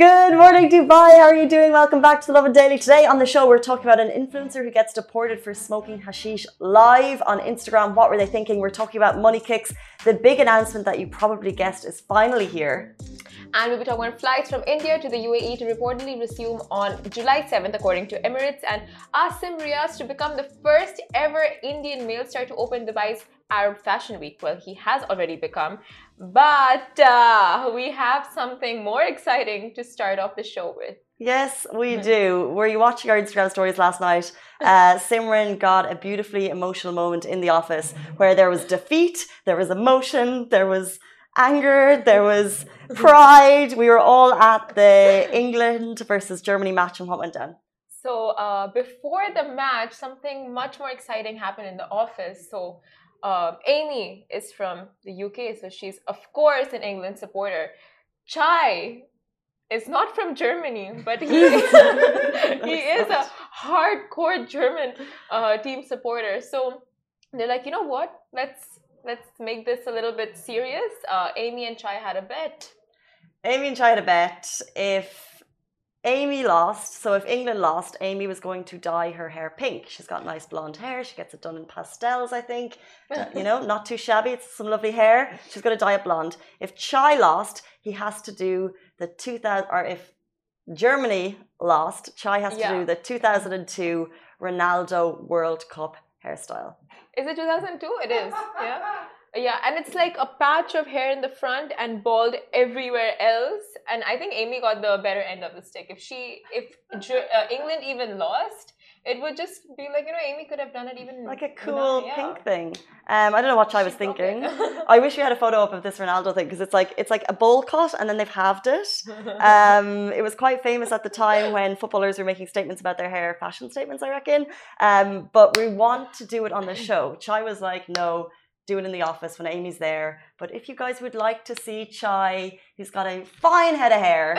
Good morning, Dubai. How are you doing? Welcome back to the Lovin Daily. Today on the show, we're talking about an influencer who gets deported for smoking hashish live on Instagram. What were they thinking? We're talking about money kicks. The big announcement that you probably guessed is finally here. And we'll be talking about flights from India to the UAE to reportedly resume on July 7th, according to Emirates, and Asim Riaz to become the first ever Indian male star to open Dubai's Arab Fashion Week. Well, he has already become, but uh, we have something more exciting to start off the show with. Yes, we do. Were you watching our Instagram stories last night? Uh, Simran got a beautifully emotional moment in the office where there was defeat, there was emotion, there was anger, there was pride. We were all at the England versus Germany match and what went down. So uh, before the match, something much more exciting happened in the office. So uh, Amy is from the UK, so she's of course an England supporter. Chai is not from Germany, but he is, he is a hardcore German uh, team supporter. So they're like, you know what? Let's let's make this a little bit serious. Uh, Amy and Chai had a bet. Amy and Chai had a bet. If Amy lost, so if England lost, Amy was going to dye her hair pink. She's got nice blonde hair. She gets it done in pastels, I think. Uh, you know, not too shabby. It's some lovely hair. She's going to dye it blonde. If Chai lost, he has to do the 2000, or if Germany lost, Chai has to do the 2002 Ronaldo World Cup hairstyle. Is it 2002? It is. Yeah. Yeah, and it's like a patch of hair in the front and bald everywhere else. And I think Amy got the better end of the stick. If she, if uh, England even lost, it would just be like you know Amy could have done it even Like a cool yeah. pink thing. Um, I don't know what Chai was thinking. I wish we had a photo up of this Ronaldo thing because it's like it's like a bowl cut and then they've halved it. Um, it was quite famous at the time when footballers were making statements about their hair, fashion statements, I reckon. Um, but we want to do it on the show. Chai was like, no, do it in the office when Amy's there. But if you guys would like to see Chai, who's got a fine head of hair,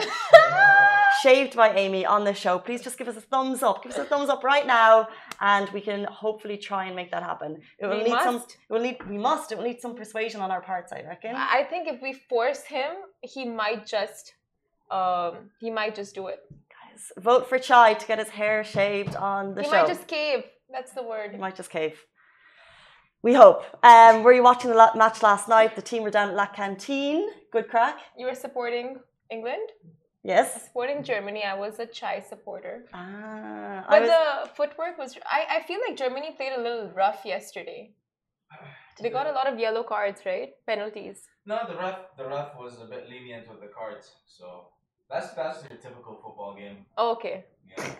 shaved by Amy on the show, please just give us a thumbs up. Give us a thumbs up right now, and we can hopefully try and make that happen. It will We need some. must. It will need. We must. It will need some persuasion on our parts, I reckon. I think if we force him, he might just, um, he might just do it. Guys, vote for Chai to get his hair shaved on the he show. He might just cave. That's the word. He might just cave. We hope. Um, were you watching the match last night? The team were down at La Cantine. Good crack. You were supporting England, Yes. supporting Germany. I was a Chai supporter. Ah, But was. the footwork was. I, I feel like Germany played a little rough yesterday. They got a lot of yellow cards, right? Penalties. No, the ref the ref was a bit lenient with the cards, so that's that's your typical football game. Oh, okay. Yeah,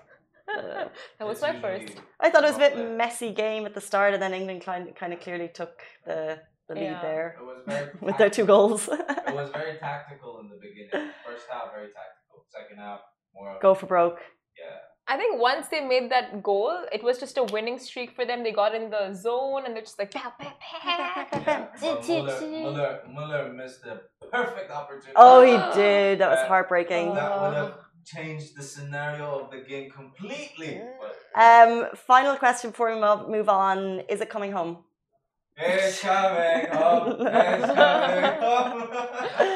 That was It's my first. I thought it was a bit messy game at the start, and then England kind kind of clearly took the the lead Yeah. there It was very with their two goals. It was very tactical in the beginning. First half very tactical. Second half more. of- Go for broke. Yeah. I think once they made that goal, it was just a winning streak for them. They got in the zone and they're just like, yeah. But Muller, Muller, Muller missed the perfect opportunity. Oh, he did. That was heartbreaking. That would have changed the scenario of the game completely. Um, final question before we move on: Is it coming home? it's coming home. It's coming home.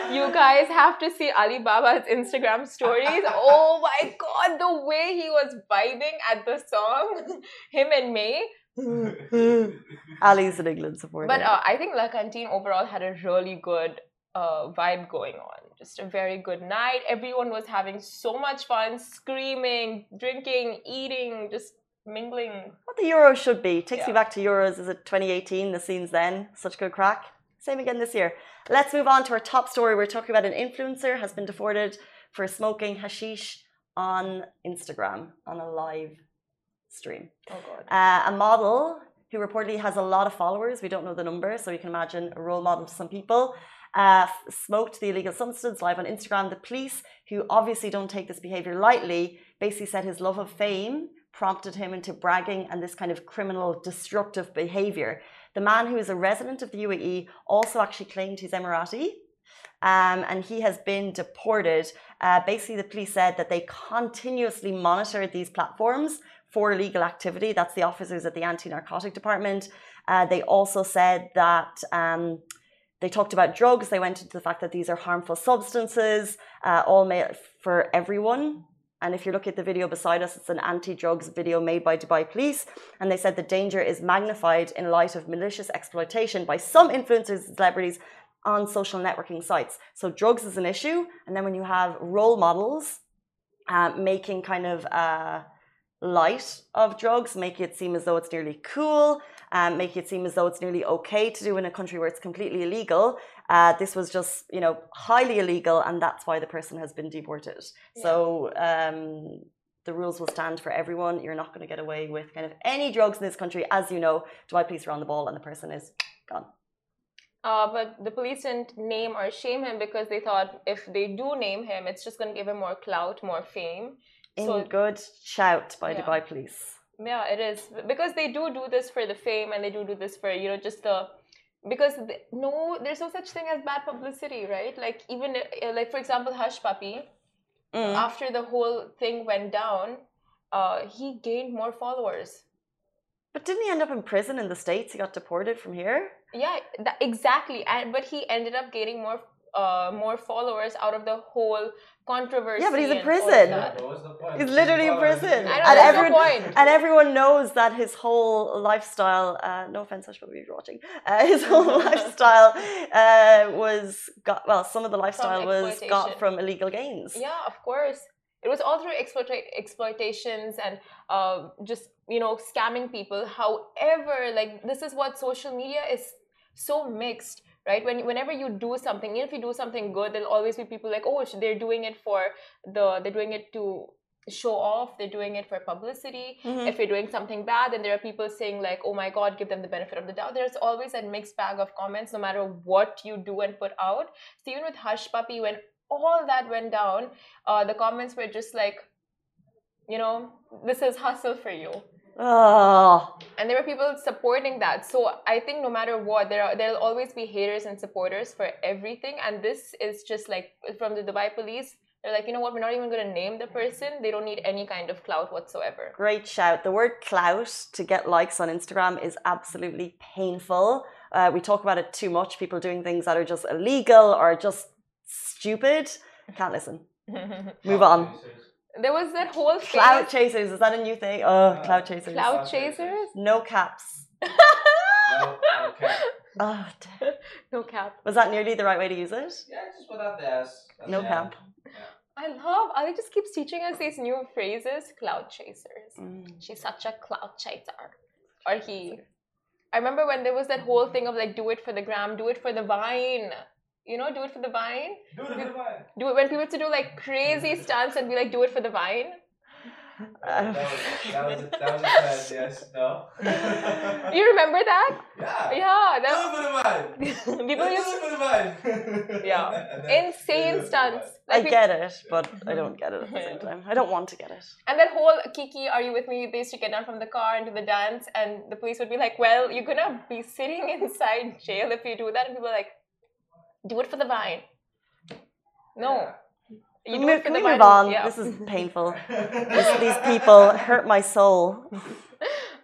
You guys have to see Alibaba's Instagram stories. Oh my god, the way he was vibing at the song, him and May. Ali's an England supporter. But uh, I think La Cantine overall had a really good uh, vibe going on. Just a very good night. Everyone was having so much fun, screaming, drinking, eating, just mingling. what the Euros should be takes me back to Euros. Is it 2018? The scenes then, such good crack. Same again this year. Let's move on to our top story. We're talking about an influencer has been deported for smoking hashish on Instagram on a live stream. Oh god. Uh, a model who reportedly has a lot of followers. We don't know the number, so you can imagine a role model to some people. Uh, smoked the illegal substance live on Instagram. The police, who obviously don't take this behavior lightly, basically said his love of fame prompted him into bragging and this kind of criminal, destructive behavior. The man who is a resident of the UAE also actually claimed he's Emirati. Um, and he has been deported. Uh, basically, the police said that they continuously monitored these platforms for illegal activity. That's the officers at the anti narcotic department. Uh, they also said that um, they talked about drugs. They went into the fact that these are harmful substances, uh, all made for everyone. And if you look at the video beside us, it's an anti drugs video made by Dubai police. And they said the danger is magnified in light of malicious exploitation by some influencers and celebrities on social networking sites. So drugs is an issue. And then when you have role models uh, making kind of uh, light of drugs, make it seem as though it's nearly cool, um, make it seem as though it's nearly okay to do in a country where it's completely illegal. Uh, this was just, you know, highly illegal, and that's why the person has been deported. Yeah. So um, the rules will stand for everyone. You're not going to get away with kind of any drugs in this country. As you know, Dubai police are on the ball, and the person is gone. Uh, but the police didn't name or shame him because they thought if they do name him, it's just going to give him more clout, more fame. In So good shout by Yeah. Dubai police. Yeah, it is because they do do this for the fame and they do do this for you know just the because no, there's no such thing as bad publicity, right? Like even uh, like for example, Hushpuppi, Mm. after the whole thing went down, uh, he gained more followers. But didn't he end up in prison in the States? He got deported from here? Yeah, that, exactly. And but he ended up gaining more uh more followers out of the whole controversy. Yeah, but he's in and all of prison. that. What was the point? He's literally in prison. I know And that's everyone- the point. And everyone knows that his whole lifestyle, uh, no offense, I should be watching, uh, his whole lifestyle uh, was got, well, some of the lifestyle was got from illegal gains. Yeah, of course. It was all through exploita- exploitations and uh, just you know scamming people. However, like this is what social media is so mixed, right? When whenever you do something, even if you do something good, there'll always be people like, oh, they're doing it for the they're doing it to show off. They're doing it for publicity. Mhm. If you're doing something bad, then there are people saying like, "Oh my God, give them the benefit of the doubt." There's always a mixed bag of comments, no matter what you do and put out. So even with Hushpuppi, when all that went down, uh, the comments were just like, you know, this is hustle for you. Oh, And there were people supporting that. So I think no matter what, there are there'll always be haters and supporters for everything. And this is just like from the Dubai police. They're like, you know what? We're not even going to name the person. They don't need any kind of clout whatsoever. great shout. The word clout to get likes on Instagram is absolutely painful. Uh, we talk about it too much. People doing things that are just illegal or just stupid. Can't listen. Move on. There was that whole thing. Clout chasers, is that a new thing? Oh, cloud chasers. Cloud chasers? No caps. No, okay. Oh, damn. No cap. was that nearly the right way to use it? Yeah, just without the S. That's No the cap. end. I love. Ali just keeps teaching us these new phrases. Cloud chasers. Mm. She's such a cloud chaser. Or he. I remember when there was that whole thing of like, do it for the gram, do it for the vine. You know, do it for the vine. Do it for the vine. Do it when people used to do like crazy stunts and be like, do it for the vine. That was, that was, that was a trend, yes, no. You remember that? yeah. Yeah, Do that it for the mind. people Do used it for the mind. Yeah. Insane stunts. I Like, get it, but I mm-hmm. don't get it at the same time. I don't want to get it. And that whole Kiki, are you with me? They used to get down from the car and do the dance, and the police would be like, "Well, you're gonna be sitting inside jail if you do that." And people are like, "Do it for the vine." No, you do it for Can the we vine. move on? Yeah. This is painful. These, these people hurt my soul.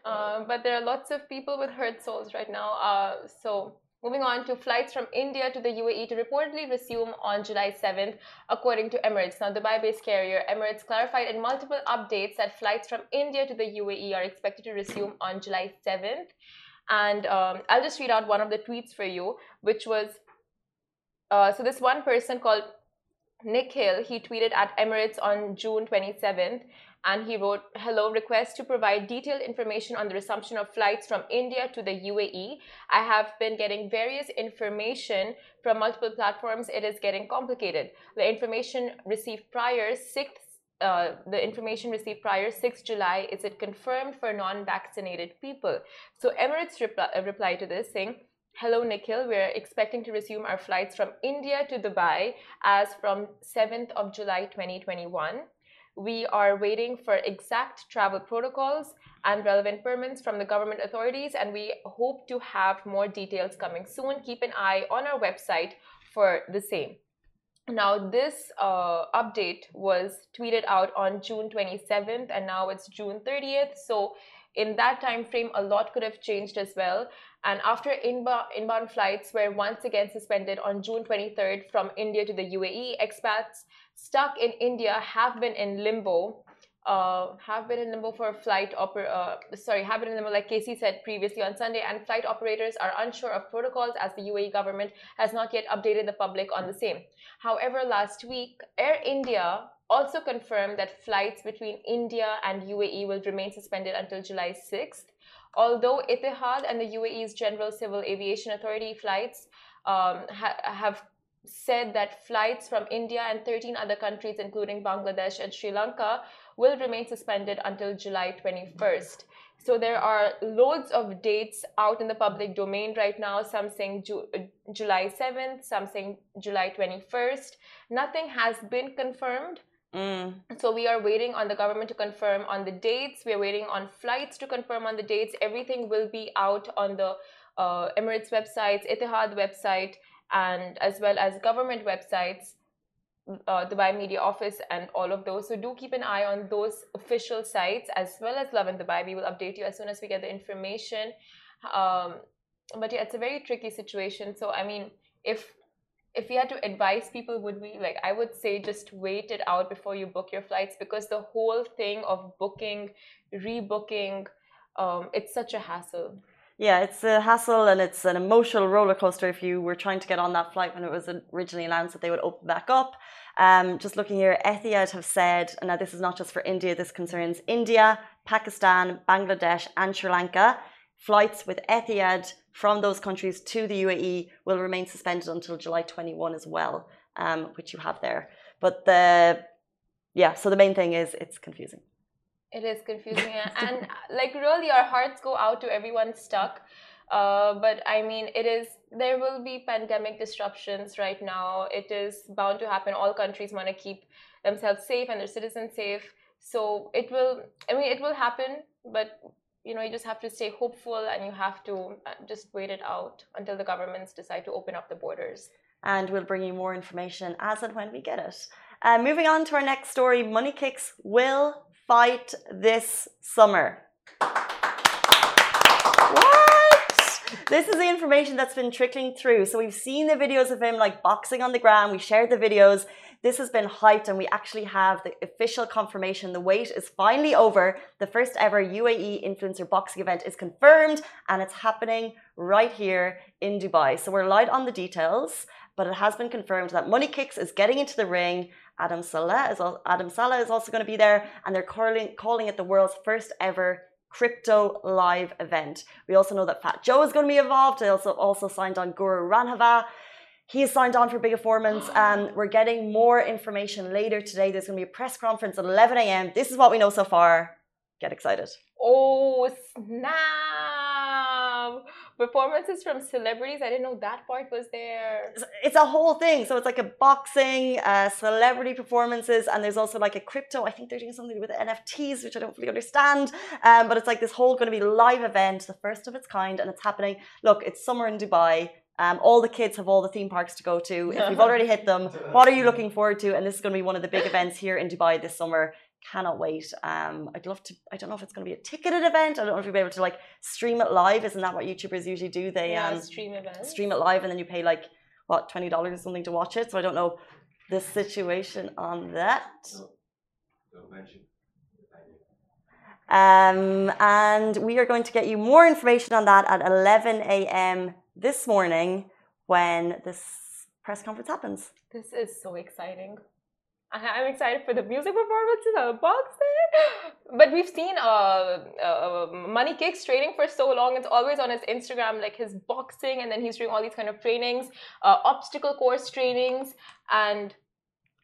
Uh, but there are lots of people with hurt souls right now. Uh, so moving on to flights from India to the UAE to reportedly resume on July 7th, according to Emirates. Now, Dubai-based carrier Emirates clarified in multiple updates that flights from India to the UAE are expected to resume on July 7th. And um, I'll just read out one of the tweets for you, which was uh, so this one person called Nikhil, he tweeted at Emirates on June 27th and he wrote hello request to provide detailed information on the resumption of flights from india to the uae i have been getting various information from multiple platforms. It is getting complicated. The information received prior 6th uh, the information received prior 6 July is it confirmed for non-vaccinated people. So Emirates reply, uh, replied to this saying, "Hello Nikhil, we're expecting to resume our flights from India to Dubai as from 7th of July 2021. We are waiting for exact travel protocols and relevant permits from the government authorities, and we hope to have more details coming soon. Keep an eye on our website for the same. Now, this uh, update was tweeted out on June 27th, and now it's June 30th. So, in that time frame, a lot could have changed as well. And after inbound, inbound flights were once again suspended on June 23rd from India to the UAE, expats stuck in India have been in limbo. Uh, have been in limbo for flight oper uh, sorry have been in limbo like Casey said previously on Sunday and flight operators are unsure of protocols as the UAE government has not yet updated the public on the same. However, last week Air India also confirmed that flights between India and UAE will remain suspended until July 6th Although Etihad and the UAE's General Civil Aviation Authority flights um, ha have said that flights from India and 13 other countries, including Bangladesh and Sri Lanka, will remain suspended until July 21st. So there are loads of dates out in the public domain right now. Some saying Ju July 7th, some saying July 21st. Nothing has been confirmed. Mm. So we are waiting on the government to confirm on the dates. We are waiting on flights to confirm on the dates. Everything will be out on the uh, Emirates websites, Etihad website, and as well as government websites, uh, Dubai Media Office, and all of those. So do keep an eye on those official sites as well as Lovin Dubai. We will update you as soon as we get the information. Um, but yeah, it's a very tricky situation. So I mean, if if we had to advise people would we like i would say just wait it out before you book your flights because the whole thing of booking rebooking um, it's such a hassle. Yeah it's a hassle and it's an emotional roller coaster if you were trying to get on that flight when it was originally announced that they would open back up. Um, just looking here etihad have said and now this is not just for india this concerns india pakistan bangladesh and sri lanka. Flights with etihad from those countries to the UAE will remain suspended until July 21 as well, um, which you have there. But the yeah, so the main thing is it's confusing. It is confusing, and like really, our hearts go out to everyone stuck. Uh, but I mean, it is there will be pandemic disruptions right now. It is bound to happen. All countries want to keep themselves safe and their citizens safe. So it will. I mean, it will happen, but you know you just have to stay hopeful and you have to uh, just wait it out until the governments decide to open up the borders. And we'll bring you more information as and when we get it. Uh, moving on to our next story money kicks will fight this summer. What? This is the information that's been trickling through. So we've seen the videos of him like boxing on the ground. We shared the videos this has been hyped, and we actually have the official confirmation. The wait is finally over. The first ever UAE influencer boxing event is confirmed, and it's happening right here in Dubai. So we're light on the details, but it has been confirmed that Money Kicks is getting into the ring. Adam Saleh is Adam Saleh is also going to be there, and they're calling calling it the world's first ever crypto live event. We also know that Fat Joe is going to be involved. They also also signed on Guru Randhawa. He is signed on for big performance. Um, we're getting more information later today. There's going to be a press conference at 11 a.m. This is what we know so far. Get excited. Oh, snap! Performances from celebrities. I didn't know that part was there. It's a whole thing. So it's like a boxing, uh, celebrity performances, and there's also like a crypto. I think they're doing something with NFTs, which I don't really understand. Um, but it's like this whole going to be live event, the first of its kind, and it's happening. Look, it's summer in Dubai. Um, all the kids have all the theme parks to go to. If you've already hit them, what are you looking forward to? And this is going to be one of the big events here in Dubai this summer. Cannot wait. Um, I'd love to. I don't know if it's going to be a ticketed event. I don't know if you'll be able to like stream it live. Isn't that what YouTubers usually do? They yeah, um, stream events. Stream it live, and then you pay like what twenty dollars or something to watch it. So I don't know the situation on that. Um, and we are going to get you more information on that at 11 a.m this morning when this press conference happens. This is so exciting. I'm excited for the music performances and the boxing. But we've seen uh, uh, Money Kicks training for so long. It's always on his Instagram, like his boxing, and then he's doing all these kind of trainings, uh, obstacle course trainings, and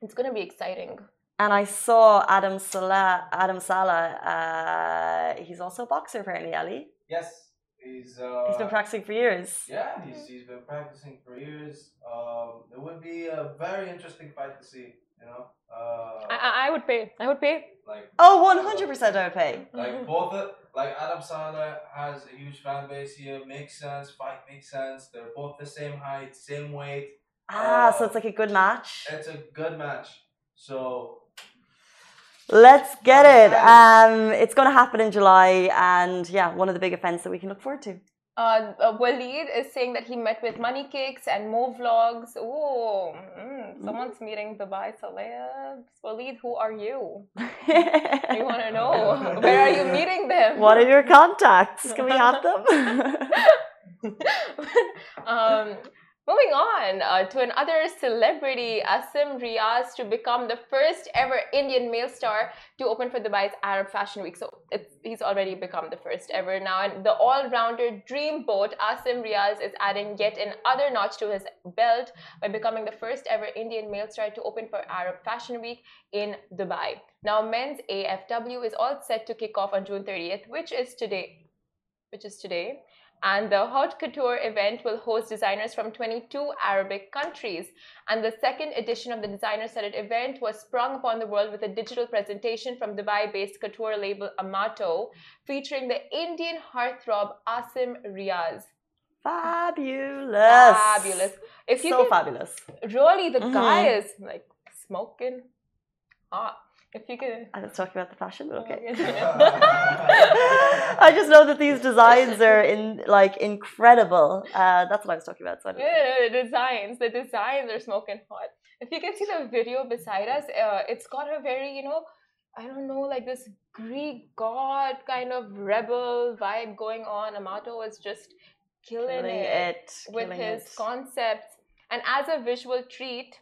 it's going to be exciting. And I saw Adam Saleh. Adam Saleh. Uh, he's also a boxer, apparently, Ali. Yes. He's uh, he's been practicing for years. Yeah, he's he's been practicing for years. Um, it would be a very interesting fight to see. You know, uh, I, I would pay. I would pay. Like oh, one hundred percent, I would pay. Like both, it, like Adam Saleh has a huge fan base here. Makes sense. Fight makes sense. They're both the same height, same weight. Ah, so Uh, it's like a good match. It's a good match. So Let's get it. Um, it's going to happen in July, and yeah, one of the big events that we can look forward to. Uh, uh, Waleed is saying that he met with Money Kicks and Mo Vlogs. Ooh, mm, someone's meeting Dubai celebs. Waleed, who are you? We want to know. Where are you meeting them? what are your contacts? Can we have them? um, moving on uh, to another celebrity, Asim Riaz, to become the first ever Indian male star to open for Dubai's Arab Fashion Week. So he's already become the first ever now. And the all-rounder dreamboat, Asim Riaz, is adding yet another notch to his belt by becoming the first ever Indian male star to open for Arab Fashion Week in Dubai. Now, men's AFW is all set to kick off on June 30th, which is today. Which is today. And the Haute Couture event will host designers from 22 Arabic countries. And the second edition of the designer studded event was sprung upon the world with a digital presentation from Dubai based couture label Amato, featuring the Indian heartthrob Asim Riaz. fabulous. Fabulous. If you so can, fabulous. really, the Mhm. guy is like smoking hot. If you could. I was talking about the fashion, but okay. I just know that these designs are in like incredible. Uh, that's what I was talking about. So Yeah, the designs, the designs are smoking hot. If you can see the video beside us, uh, it's got a very, you know, I don't know, like this Greek god kind of rebel vibe going on. Amato is just killing, killing it, it, with killing his it. concepts. And as a visual treat,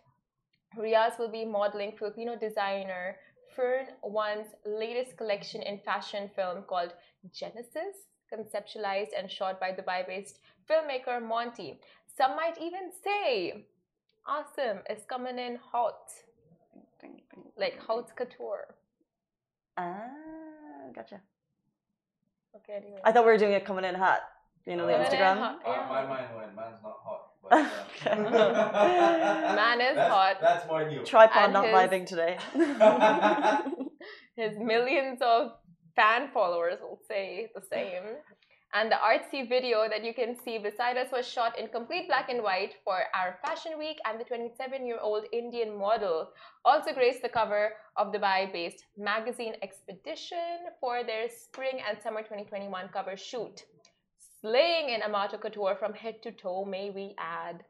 Riaz will be modeling Filipino designer Furne One's latest collection in fashion film called Genesis, conceptualized and shot by Dubai based filmmaker Monty. Some might even say Asim is coming in hot, like haute couture. Ah, gotcha. Okay, anyway. I thought we were doing it coming in hot. You know the Coming in Instagram. hot, my, yeah. my mind went, man's not hot. But, uh, Man is that's, hot. That's more new. Tripod And not his- vibing today. His millions of fan followers will say the same. And the artsy video that you can see beside us was shot in complete black and white for our Fashion Week, and the 27 year old Indian model also graced the cover of Dubai based magazine Expedition for their spring and summer 2021 cover shoot. Slaying in Amato Couture from head to toe, may we add.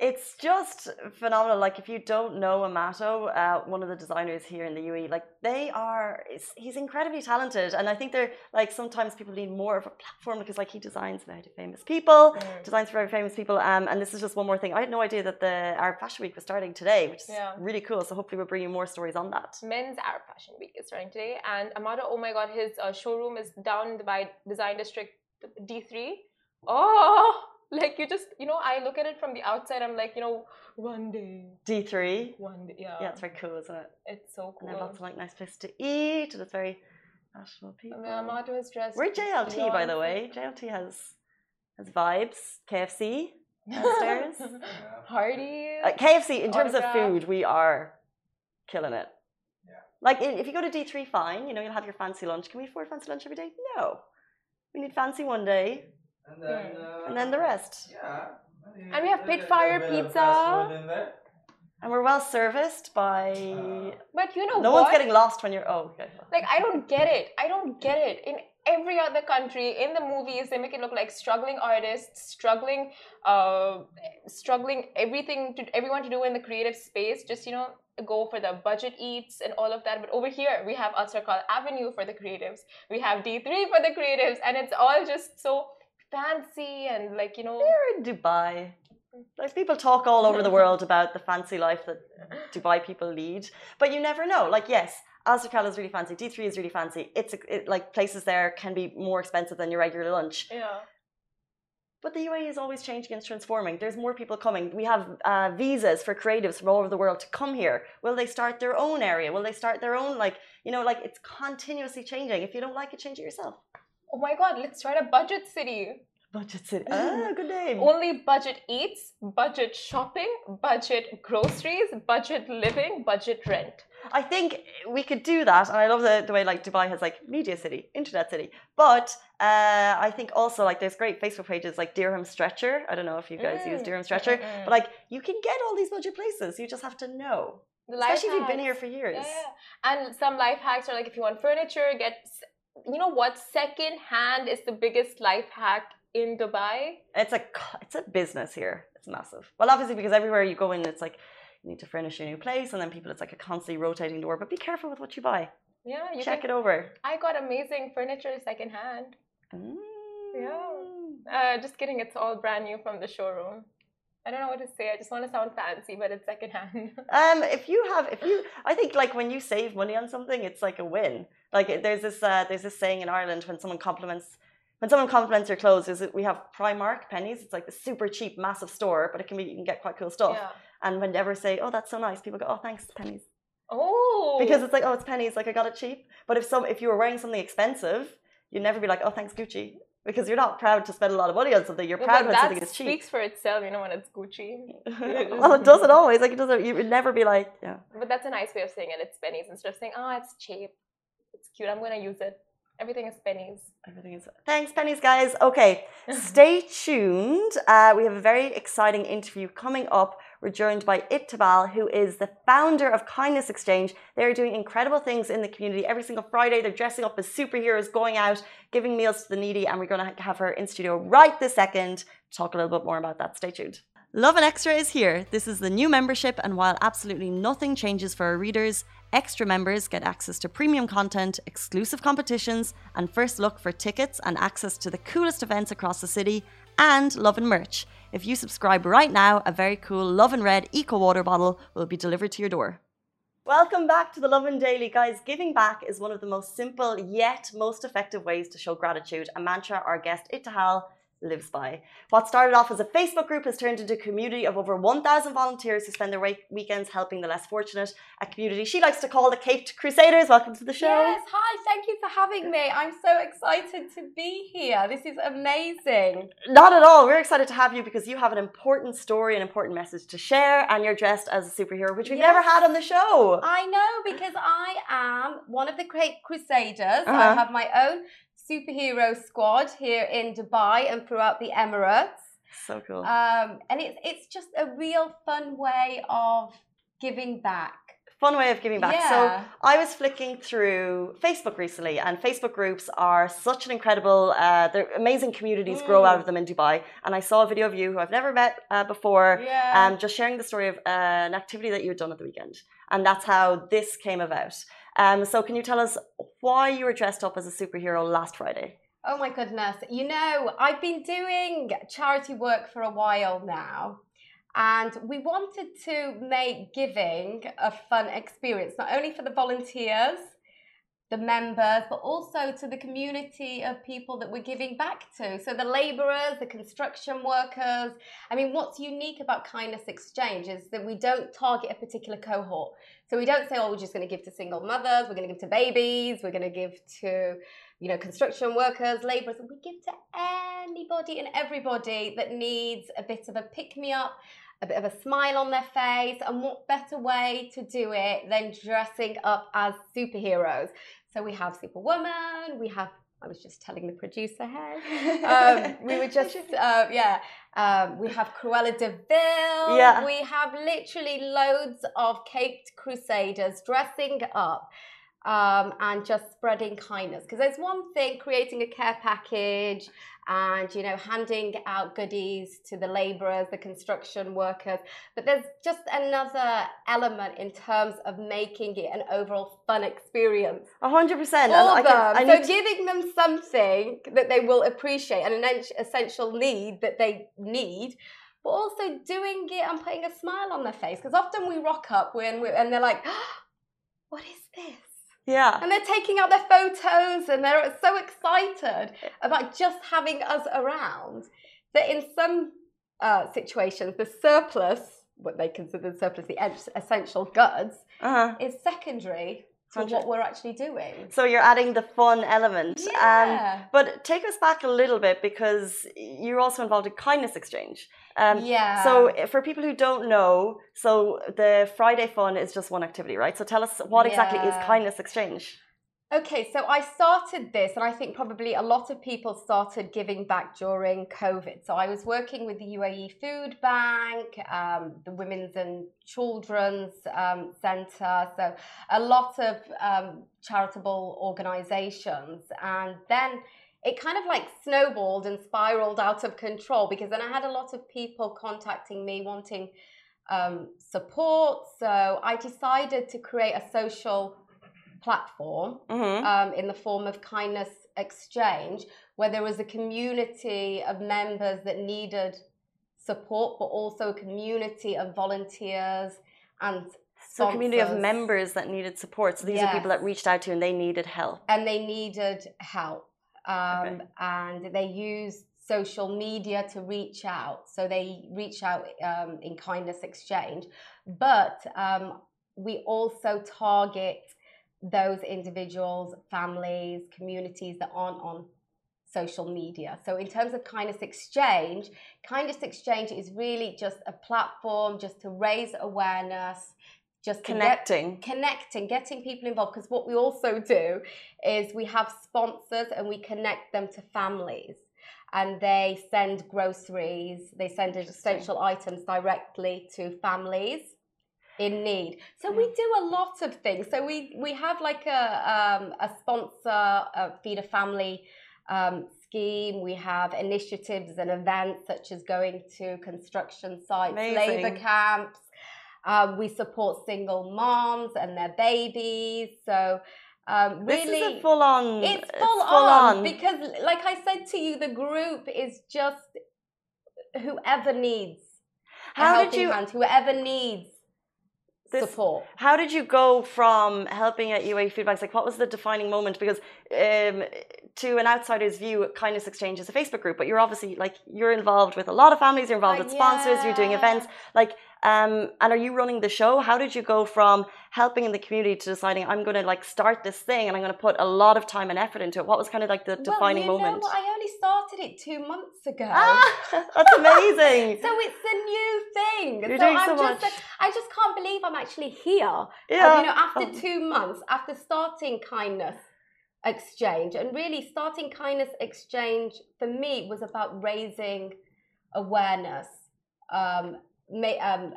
It's just phenomenal. Like if you don't know Amato, uh, one of the designers here in the UAE, like they are, he's incredibly talented, and I think they're like sometimes people need more of a platform because like he designs very famous people, Mm. designs for very famous people. Um, and this is just one more thing. I had no idea that the Arab Fashion Week was starting today, which is Yeah. really cool. So hopefully we'll bring you more stories on that. Men's Arab Fashion Week is starting today, and Amato, oh my god, his uh, showroom is down in the Design District D3. Oh, like you just, you know, I look at it from the outside, I'm like, you know, one day, D three. one day, yeah, Yeah, it's very cool, isn't it? it's so And cool. they have lots of like nice places to eat, and it's very national I people. mean, Amato is dressed. We're JLT, by the way. JLT has has vibes. KFC downstairs. Yeah. Hardee's. Uh, KFC, in terms of food, we are killing it. Yeah. Like if you go to D3, fine. You know, you'll have your fancy lunch. Can we afford fancy lunch every day? No. We need fancy one day, And then, uh, Hmm. and then the rest. Yeah. And we have a little Pitfire pizza. fast food in there. And we're well serviced by. Uh, but you know no what? one's getting lost when you're. Oh, okay. Like I don't get it. I don't get it. In every other country, in the movies, they make it look like struggling artists, struggling, uh, struggling everything to everyone to do in the creative space. Just you know, go for the budget eats and all of that. But over here, we have Alserkal Avenue for the creatives. We have D three for the creatives, and it's all just so fancy and like you know. We're in Dubai. Mm-hmm. Like people talk all over the world about the fancy life that Dubai people lead, but you never know. Like yes, Alserkal is really fancy. D three is really fancy. It's it, like places there can be more expensive than your regular lunch. Yeah. But the UAE is always changing and transforming. There's more people coming. We have uh, visas for creatives from all over the world to come here. Will they start their own area? Will they start their own like you know like it's continuously changing. If you don't like it, change it yourself. Oh my God! Let's start a budget city. Budget City. Ah, good name. Only budget eats, budget shopping, budget groceries, budget living, budget rent. I think we could do that, and I love the, the way like Dubai has like media city, internet city. But uh, I think also like there's great Facebook pages like Dirham Stretcher. I don't know if you guys use Mm, Dirham Stretcher, mm, mm. but like you can get all these budget places. You just have to know, The especially if you've been here for years. Yeah, yeah. And some life hacks are like if you want furniture, get. You know what? Second hand is the biggest life hack in Dubai. It's a it's a business here. It's massive. Well, obviously because everywhere you go in, it's like you need to furnish your new place, and then people, it's like a constantly rotating door. But be careful with what you buy. Yeah, you Check can, it over. I got amazing furniture secondhand. hand. Mm. Uh, just kidding. It's all brand new from the showroom. I don't know what to say. I just want to sound fancy, but it's secondhand. Um, if you have, if you, I think like when you save money on something, it's like a win. Like there's this, uh, there's this saying in Ireland when someone compliments, when someone compliments your clothes, is we have Primark Penneys. It's like the super cheap, massive store, but it can be you can get quite cool stuff. yeah. And whenever say, oh, that's so nice, people go, oh, thanks, pennies, Oh. because it's like, oh, it's pennies, like I got it cheap. But if some, if you were wearing something expensive, you'd never be like, oh, thanks, Gucci, because you're not proud to spend a lot of money on something. You're proud when something is cheap. It speaks for itself, you know, when it's Gucci. well, it doesn't always. Like it doesn't. You would never be like, yeah. But that's a nice way of saying it. It's pennies instead of saying, oh, it's cheap. It's cute. I'm going to use it. Everything is pennies. Everything is thanks, pennies, guys. Okay, stay tuned. Uh, we have a very exciting interview coming up. We're joined by Ittibal, who is the founder of Kindness Exchange. They're doing incredible things in the community every single Friday. They're dressing up as superheroes, going out, giving meals to the needy, and we're going to have her in studio right this second to talk a little bit more about that. Stay tuned. Lovin Extra is here. This is the new membership, and while absolutely nothing changes for our readers, extra members get access to premium content, exclusive competitions, and first look for tickets and access to the coolest events across the city, and Lovin merch. If you subscribe right now, a very cool Lovin Red Eco Water bottle will be delivered to your door. Welcome back to the Lovin Daily, guys. Giving back is one of the most simple yet most effective ways to show gratitude, a mantra our guest Ittihal lives by. What started off as a Facebook group has turned into a community of over 1,000 volunteers who spend their weekends helping the less fortunate, a community she likes to call the Caped Crusaders. Welcome to the show. Yes, hi, thank you for having me. I'm so excited to be here. This is amazing. Not at all. We're excited to have you because you have an important story, an important message to share, and you're dressed as a superhero, which we've never had on the show. I know because I am one of the great crusaders. I Uh-huh. have my own superhero squad here in Dubai and throughout the Emirates. So cool. Um, and it's it's just a real fun way of giving back. Fun way of giving back. Yeah. So I was flicking through Facebook recently, and Facebook groups are such an incredible, uh, they're amazing communities grow Mm. out of them in Dubai. And I saw a video of you who I've never met uh, before, Yeah. um, just sharing the story of uh, an activity that you had done at the weekend. And that's how this came about. Um, so can you tell us why you were dressed up as a superhero last Friday? Oh my goodness. You know, I've been doing charity work for a while now. And we wanted to make giving a fun experience, not only for the volunteers, the members, but also to the community of people that we're giving back to. So the laborers, the construction workers. I mean, what's unique about Kindness Exchange is that we don't target a particular cohort. So we don't say, oh, we're just going to give to single mothers, we're going to give to babies, we're going to give to you know, construction workers, labourers, we give to anybody and everybody that needs a bit of a pick me up, a bit of a smile on their face. And what better way to do it than dressing up as superheroes? So we have Superwoman, we have, I was just telling the producer, hey, um, we were just, uh, yeah, um, we have Cruella de Vil. Yeah. We have literally loads of caped crusaders dressing up um, and just spreading kindness. Because there's one thing creating a care package and you know handing out goodies to the laborers, the construction workers, but there's just another element in terms of making it an overall fun experience A hundred percent. for And them. can- so to- giving them something that they will appreciate and an essential need that they need. But also doing it and putting a smile on their face because often we rock up when we and they're like, "What is this?" Yeah. And they're taking out their photos and they're so excited about just having us around that in some uh, situations, the surplus, what they consider the surplus, the essential goods, Uh-huh. is secondary. to what we're actually doing. So you're adding the fun element. Um, Yeah. but take us back a little bit because you're also involved in kindness exchange. Um, yeah. So for people who don't know, so the Friday Fun is just one activity, right? So tell us what exactly is kindness exchange? Okay, so I started this, and I think probably a lot of people started giving back during COVID. So I was working with the UAE Food Bank, um, the Women's and Children's um, Centre, so a lot of um, charitable organisations. And then it kind of like snowballed and spiraled out of control because then I had a lot of people contacting me wanting um, support. So I decided to create a social platform hmm um, in the form of kindness exchange, where there was a community of members that needed support, but also a community of volunteers and So a community of members that needed support. So these are people that reached out to you and they needed help. and they needed help. Um, Okay. And they use social media to reach out. So they reach out um, in kindness exchange. But um, we also target those individuals, families, communities that aren't on social media. So in terms of kindness exchange, kindness exchange is really just a platform just to raise awareness, just to get Connecting. connecting, getting people involved. Because what we also do is we have sponsors and we connect them to families. And they send groceries, they send essential items directly to families in need. So we do a lot of things. So we we have like a um, a sponsor, a feed a family um, scheme. We have initiatives and events such as going to construction sites, Amazing. labour camps. Um, we support single moms and their babies. So um, really, This is a full on. it's full, on, because, like I said to you, the group is just whoever needs a How did you- hand, whoever needs This- support. How did you go from helping at UA Food Banks? Like, what was the defining moment? Because um, to an outsider's view, Kindness Exchange is a Facebook group, but you're obviously like you're involved with a lot of families. You're involved Uh, with sponsors. You're doing events. Like, um, and are you running the show? How did you go from helping in the community to deciding I'm going to like start this thing and I'm going to put a lot of time and effort into it? What was kind of like the defining well, you moment? Know? I only started it two months ago. Ah, that's amazing. So it's a new thing. You're so doing I'm so just, much. I just can't believe I'm actually here. Uh, yeah. you know, after Oh. two months, after starting kindness exchange, and really starting kindness exchange for me was about raising awareness, um, may, um,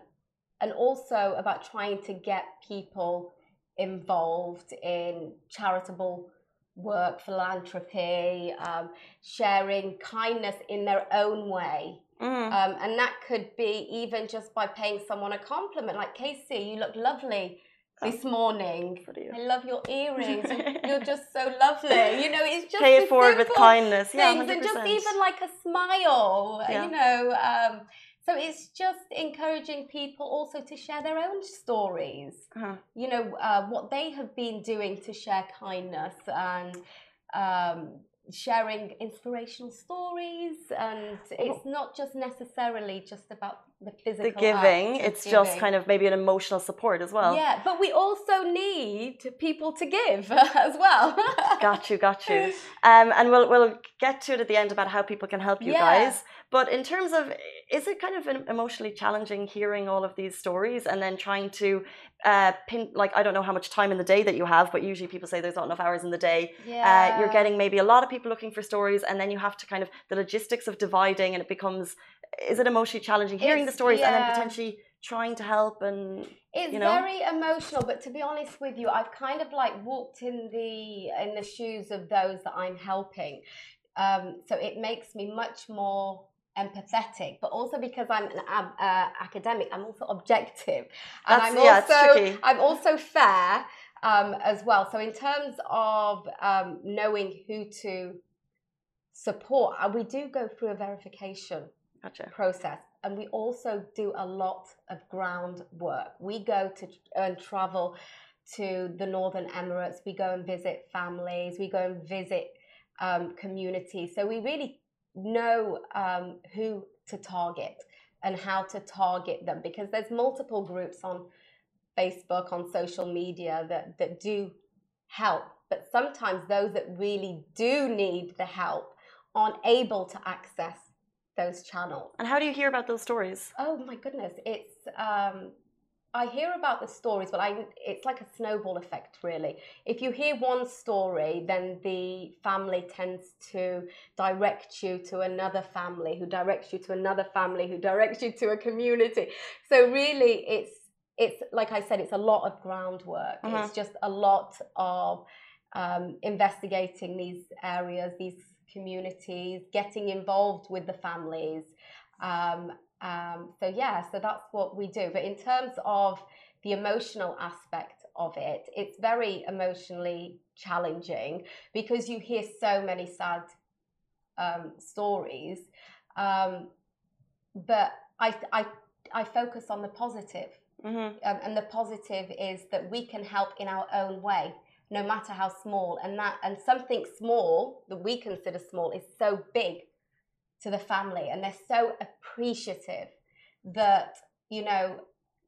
and also about trying to get people involved in charitable work, philanthropy, um, sharing kindness in their own way. Mm. Um, and that could be even just by paying someone a compliment, like Casey, you look lovely this morning. I love your earrings. You're- just so lovely. You know, it's just Pay it forward with kindness. Yeah, things, 100%. and just even like a smile. Yeah. You know, um, so it's just encouraging people also to share their own stories. Uh-huh. You know uh, what they have been doing to share kindness and. Um, sharing inspirational stories and it's not just necessarily just about the physical the giving, it's just kind of maybe an emotional support as well. yeah but we also need people to give as well Got you, got you. Um, and we'll we'll get to it at the end about how people can help you Yeah. guys. But in terms of, is it kind of emotionally challenging hearing all of these stories and then trying to uh, pin like I don't know how much time in the day that you have, but usually people say there's not enough hours in the day. Uh, you're getting maybe a lot of people looking for stories, and then you have to kind of the logistics of dividing, and it becomes, is it emotionally challenging hearing the It's- stories and then potentially trying to help and It's you know? very emotional, but to be honest with you, I've kind of like walked in the in the shoes of those that I'm helping. Um, so it makes me much more empathetic, but also because I'm an uh, academic, I'm also objective, and That's- I'm yeah, also. I'm also fair um, as well. So in terms of um, knowing who to support, uh, we do go through a verification gotcha. process and we also do a lot of groundwork we go to and travel to the northern emirates we go and visit families we go and visit um, communities so we really know um, who to target and how to target them because there's multiple groups on facebook on social media that, that do help. But sometimes those that really do need the help aren't able to access those channels. And how do you hear about those stories? Oh my goodness, it's um, I hear about the stories, but I it's like a snowball effect really. If you hear one story, then the family tends to direct you to another family, who directs you to another family, who directs you to a community. So really, it's it's like I said, it's a lot of groundwork. Uh-huh. It's just a lot of um, investigating these areas, these communities, getting involved with the families. Um, um, so yeah, so that's what we do. But in terms of the emotional aspect of it, it's very emotionally challenging because you hear so many sad um, stories. Um, but I, I, I focus on the positive. hmm Um, and the positive is that we can help in our own way no matter how small and that and something small that we consider small is so big to the family and they're so appreciative that you know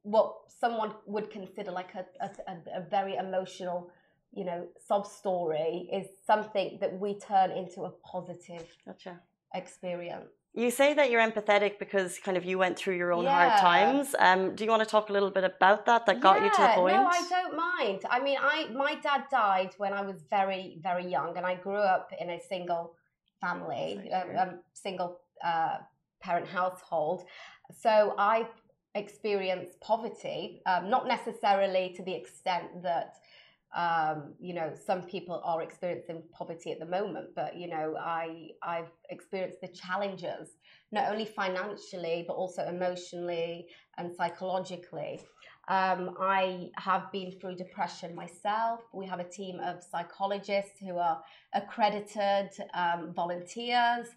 what someone would consider like a, a, a- very emotional you know sob story is something that we turn into a positive Gotcha. experience You say that you're empathetic because kind of you went through your own hard times. Um, do you want to talk a little bit about that? That got you to the point. No, I don't mind. I mean, I my dad died when I was very very young, and I grew up in a single family, Sorry um, um, single uh, parent household. So I experienced poverty, um, not necessarily to the extent that. Um, you know, some people are experiencing poverty at the moment, but you know, I I've experienced the challenges not only financially but also emotionally and psychologically. Um, I have been through depression myself. We have a team of psychologists who are accredited um, volunteers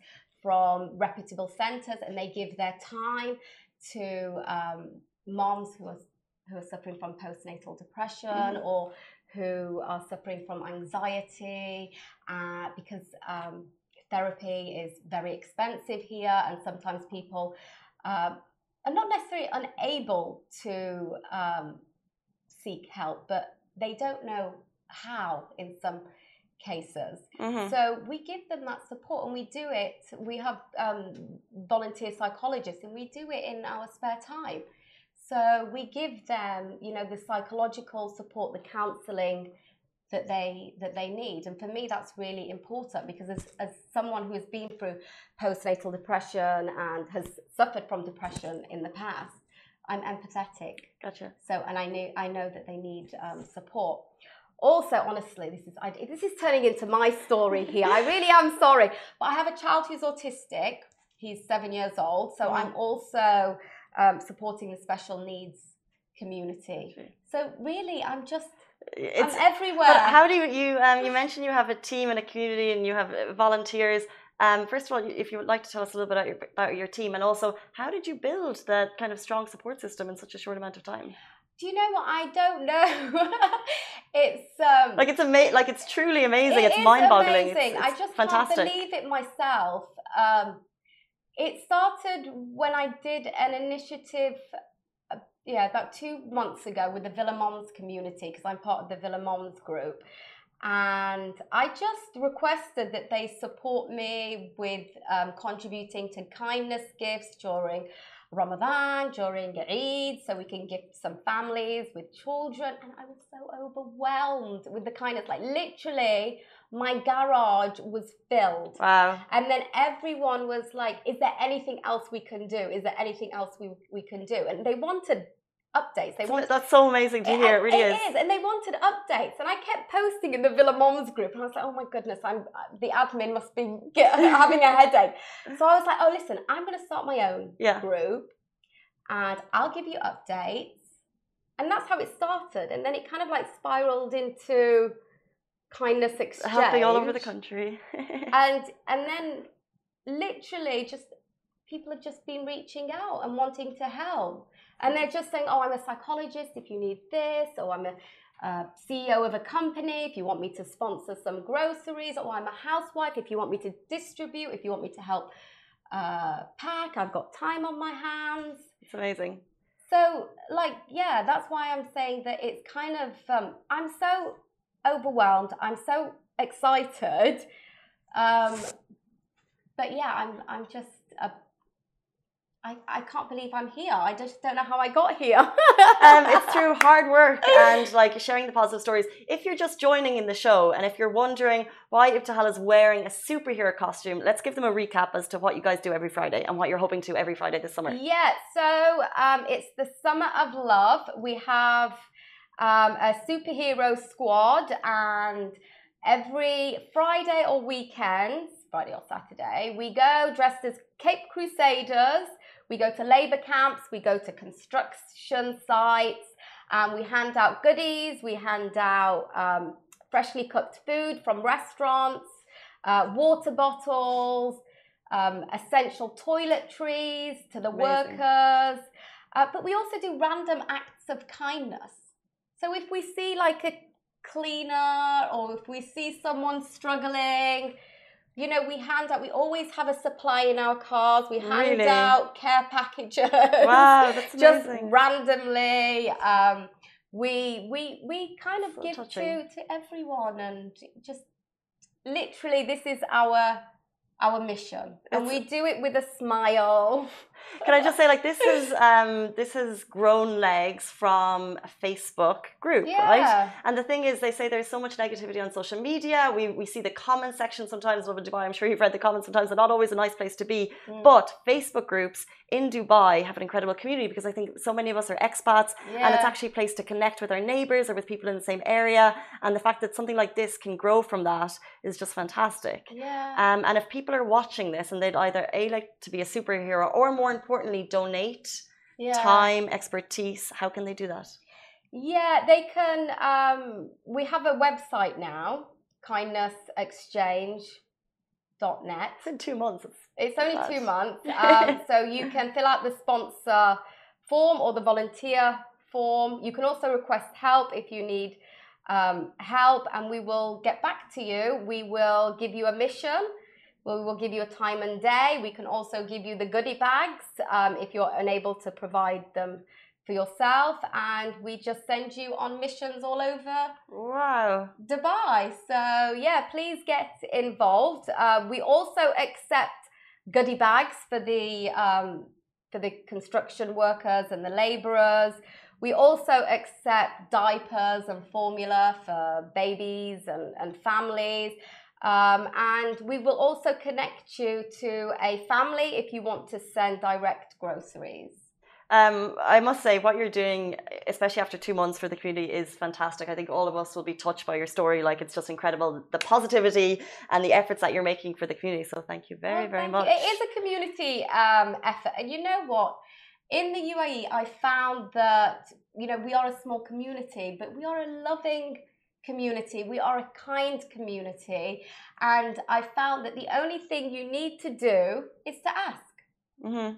from reputable centres, and they give their time to um, moms who are who are suffering from postnatal depression or who are suffering from anxiety uh, because um, therapy is very expensive here, and sometimes people um, are not necessarily unable to um, seek help, but they don't know how in some cases. Mhm. So we give them that support, and we do it. We have um, volunteer psychologists, and we do it in our spare time. So we give them, you know, the psychological support, the counselling that they that they need, and for me, that's really important because as as someone who has been through postnatal depression and has suffered from depression in the past, I'm empathetic. Gotcha. So, and I knew I know that they need um, support. Also, honestly, this is I, this is turning into my story here. I really am sorry, but I have a child who's autistic. He's seven years old, so Mhm. I'm also um, supporting the special needs community. So really, I'm just It's I'm everywhere. But how do you you um, you mentioned you have a team and a community and you have uh, volunteers. Um, first of all, if you would like to tell us a little bit about your, about your team, and also how did you build that kind of strong support system in such a short amount of time? do you know what? I don't know. it's um, Like it's ama- like it's truly amazing. It it's mind-boggling. It's, amazing. it's I just fantastic. can't believe it myself. Um, it started when I did an initiative, yeah, about two months ago with the Villa Moms community because I'm part of the Villa Moms group. And I just requested that they support me with um, contributing to kindness gifts during Ramadan, during Eid, so we can gift some families with children. And I was so overwhelmed with the kindness. Like, literally, my garage was filled. Wow. And then everyone was like, Is there anything else we can do? Is there anything else we, we can do? And they wanted updates. They wanted That's so amazing to hear. It really is. And they wanted updates. And I kept posting in the Villa Moms group. And I was like, oh my goodness, I'm uh, the admin must be get, having a headache. So I was like, oh, listen, I'm going to start my own Yeah. group and I'll give you updates. And that's how it started. And then it kind of like spiraled into kindness exchange. Helping all over the country. And and then literally just people have just been reaching out and wanting to help. And they're just saying, oh, I'm a psychologist if you need this, or I'm a uh, CEO of a company if you want me to sponsor some groceries, or I'm a housewife if you want me to distribute, if you want me to help uh, pack, I've got time on my hands. it's amazing. So, like, yeah, that's why I'm saying that it's kind of, um, I'm so overwhelmed. I'm so excited. Um, but yeah, I'm I'm just a I, I can't believe I'm here. I just don't know how I got here. um, it's through hard work and like sharing the positive stories. If you're just joining in the show and if you're wondering why Ibtihal is wearing a superhero costume, let's give them a recap as to what you guys do every Friday and what you're hoping to every Friday this summer. Yeah, so um, it's the Summer of Love. We have um, a superhero squad, and every Friday or weekend, Friday or Saturday, we go dressed as Cape Crusaders we go to labour camps, we go to construction sites, and we hand out goodies, we hand out um, freshly cooked food from restaurants, uh, water bottles, um, essential toiletries to the Amazing. workers. Uh, but we also do random acts of kindness. So if we see like a cleaner or if we see someone struggling, you know, we hand out, we always have a supply in our cars. We hand really? out care packages. Wow, that's Just randomly. Um, we, we, we kind of so give to, to everyone and just literally this is our our mission and we do it with a smile can I just say, like, this is um, this has grown legs from a Facebook group, yeah. right? And the thing is, they say there's so much negativity on social media. We we see the comment section sometimes of Dubai. I'm sure you've read the comments. Sometimes they're not always a nice place to be. Mm. But Facebook groups in Dubai have an incredible community because I think so many of us are expats, yeah. and it's actually a place to connect with our neighbors or with people in the same area. And the fact that something like this can grow from that is just fantastic. Yeah. Um, and if people are watching this and they'd either a like to be a superhero or more importantly donate yeah. time, expertise, how can they do that? Yeah, they can. Um, we have a website now, kindnessexchange.net. It's in two months. It's only two months. Um, so you can fill out the sponsor form or the volunteer form. You can also request help if you need um, help, and we will get back to you. We will give you a mission we will give you a time and day. We can also give you the goodie bags um, if you're unable to provide them for yourself. And we just send you on missions all over wow. Dubai. So, yeah, please get involved. Uh, we also accept goodie bags for the, um, for the construction workers and the laborers. We also accept diapers and formula for babies and, and families. Um, and we will also connect you to a family if you want to send direct groceries. Um, I must say, what you're doing, especially after two months for the community, is fantastic. I think all of us will be touched by your story. Like, it's just incredible the positivity and the efforts that you're making for the community. So, thank you very, well, very much. You. It is a community um, effort. And you know what? In the UAE, I found that, you know, we are a small community, but we are a loving community. We are a kind community. And I found that the only thing you need to do is to ask. Mm-hmm.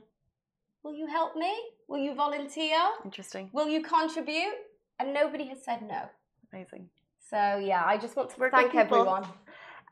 Will you help me? Will you volunteer? Interesting. Will you contribute? And nobody has said no. Amazing. So yeah, I just want to We're thank everyone.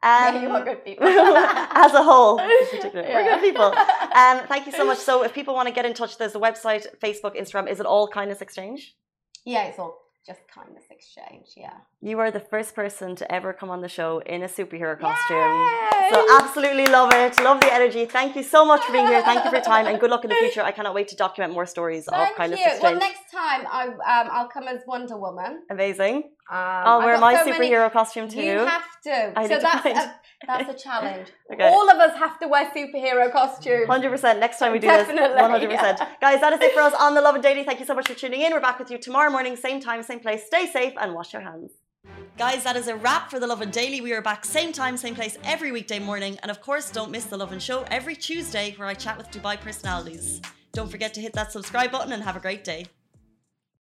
Um, yeah, you are good people. as a whole. Yeah. We're good people. Um, thank you so much. So if people want to get in touch, there's a website, Facebook, Instagram. Is it all Kindness Exchange? Yeah, it's all just kindness exchange. Yeah. You are the first person to ever come on the show in a superhero costume. Yay! So absolutely love it. Love the energy. Thank you so much for being here. Thank you for your time and good luck in the future. I cannot wait to document more stories Thank of kindness you. exchange. Well, next time I um, I'll come as Wonder Woman. Amazing. Um, I'll wear my so superhero many... costume too. You have to. I so that's a, that's a challenge. okay. All of us have to wear superhero costumes. Hundred percent. Next time we do Definitely, this, one hundred percent. Guys, that is it for us on the Lovin Daily. Thank you so much for tuning in. We're back with you tomorrow morning, same time, same place. Stay safe and wash your hands. Guys, that is a wrap for the Lovin Daily. We are back same time, same place every weekday morning. And of course, don't miss the Lovin Show every Tuesday where I chat with Dubai personalities. Don't forget to hit that subscribe button and have a great day.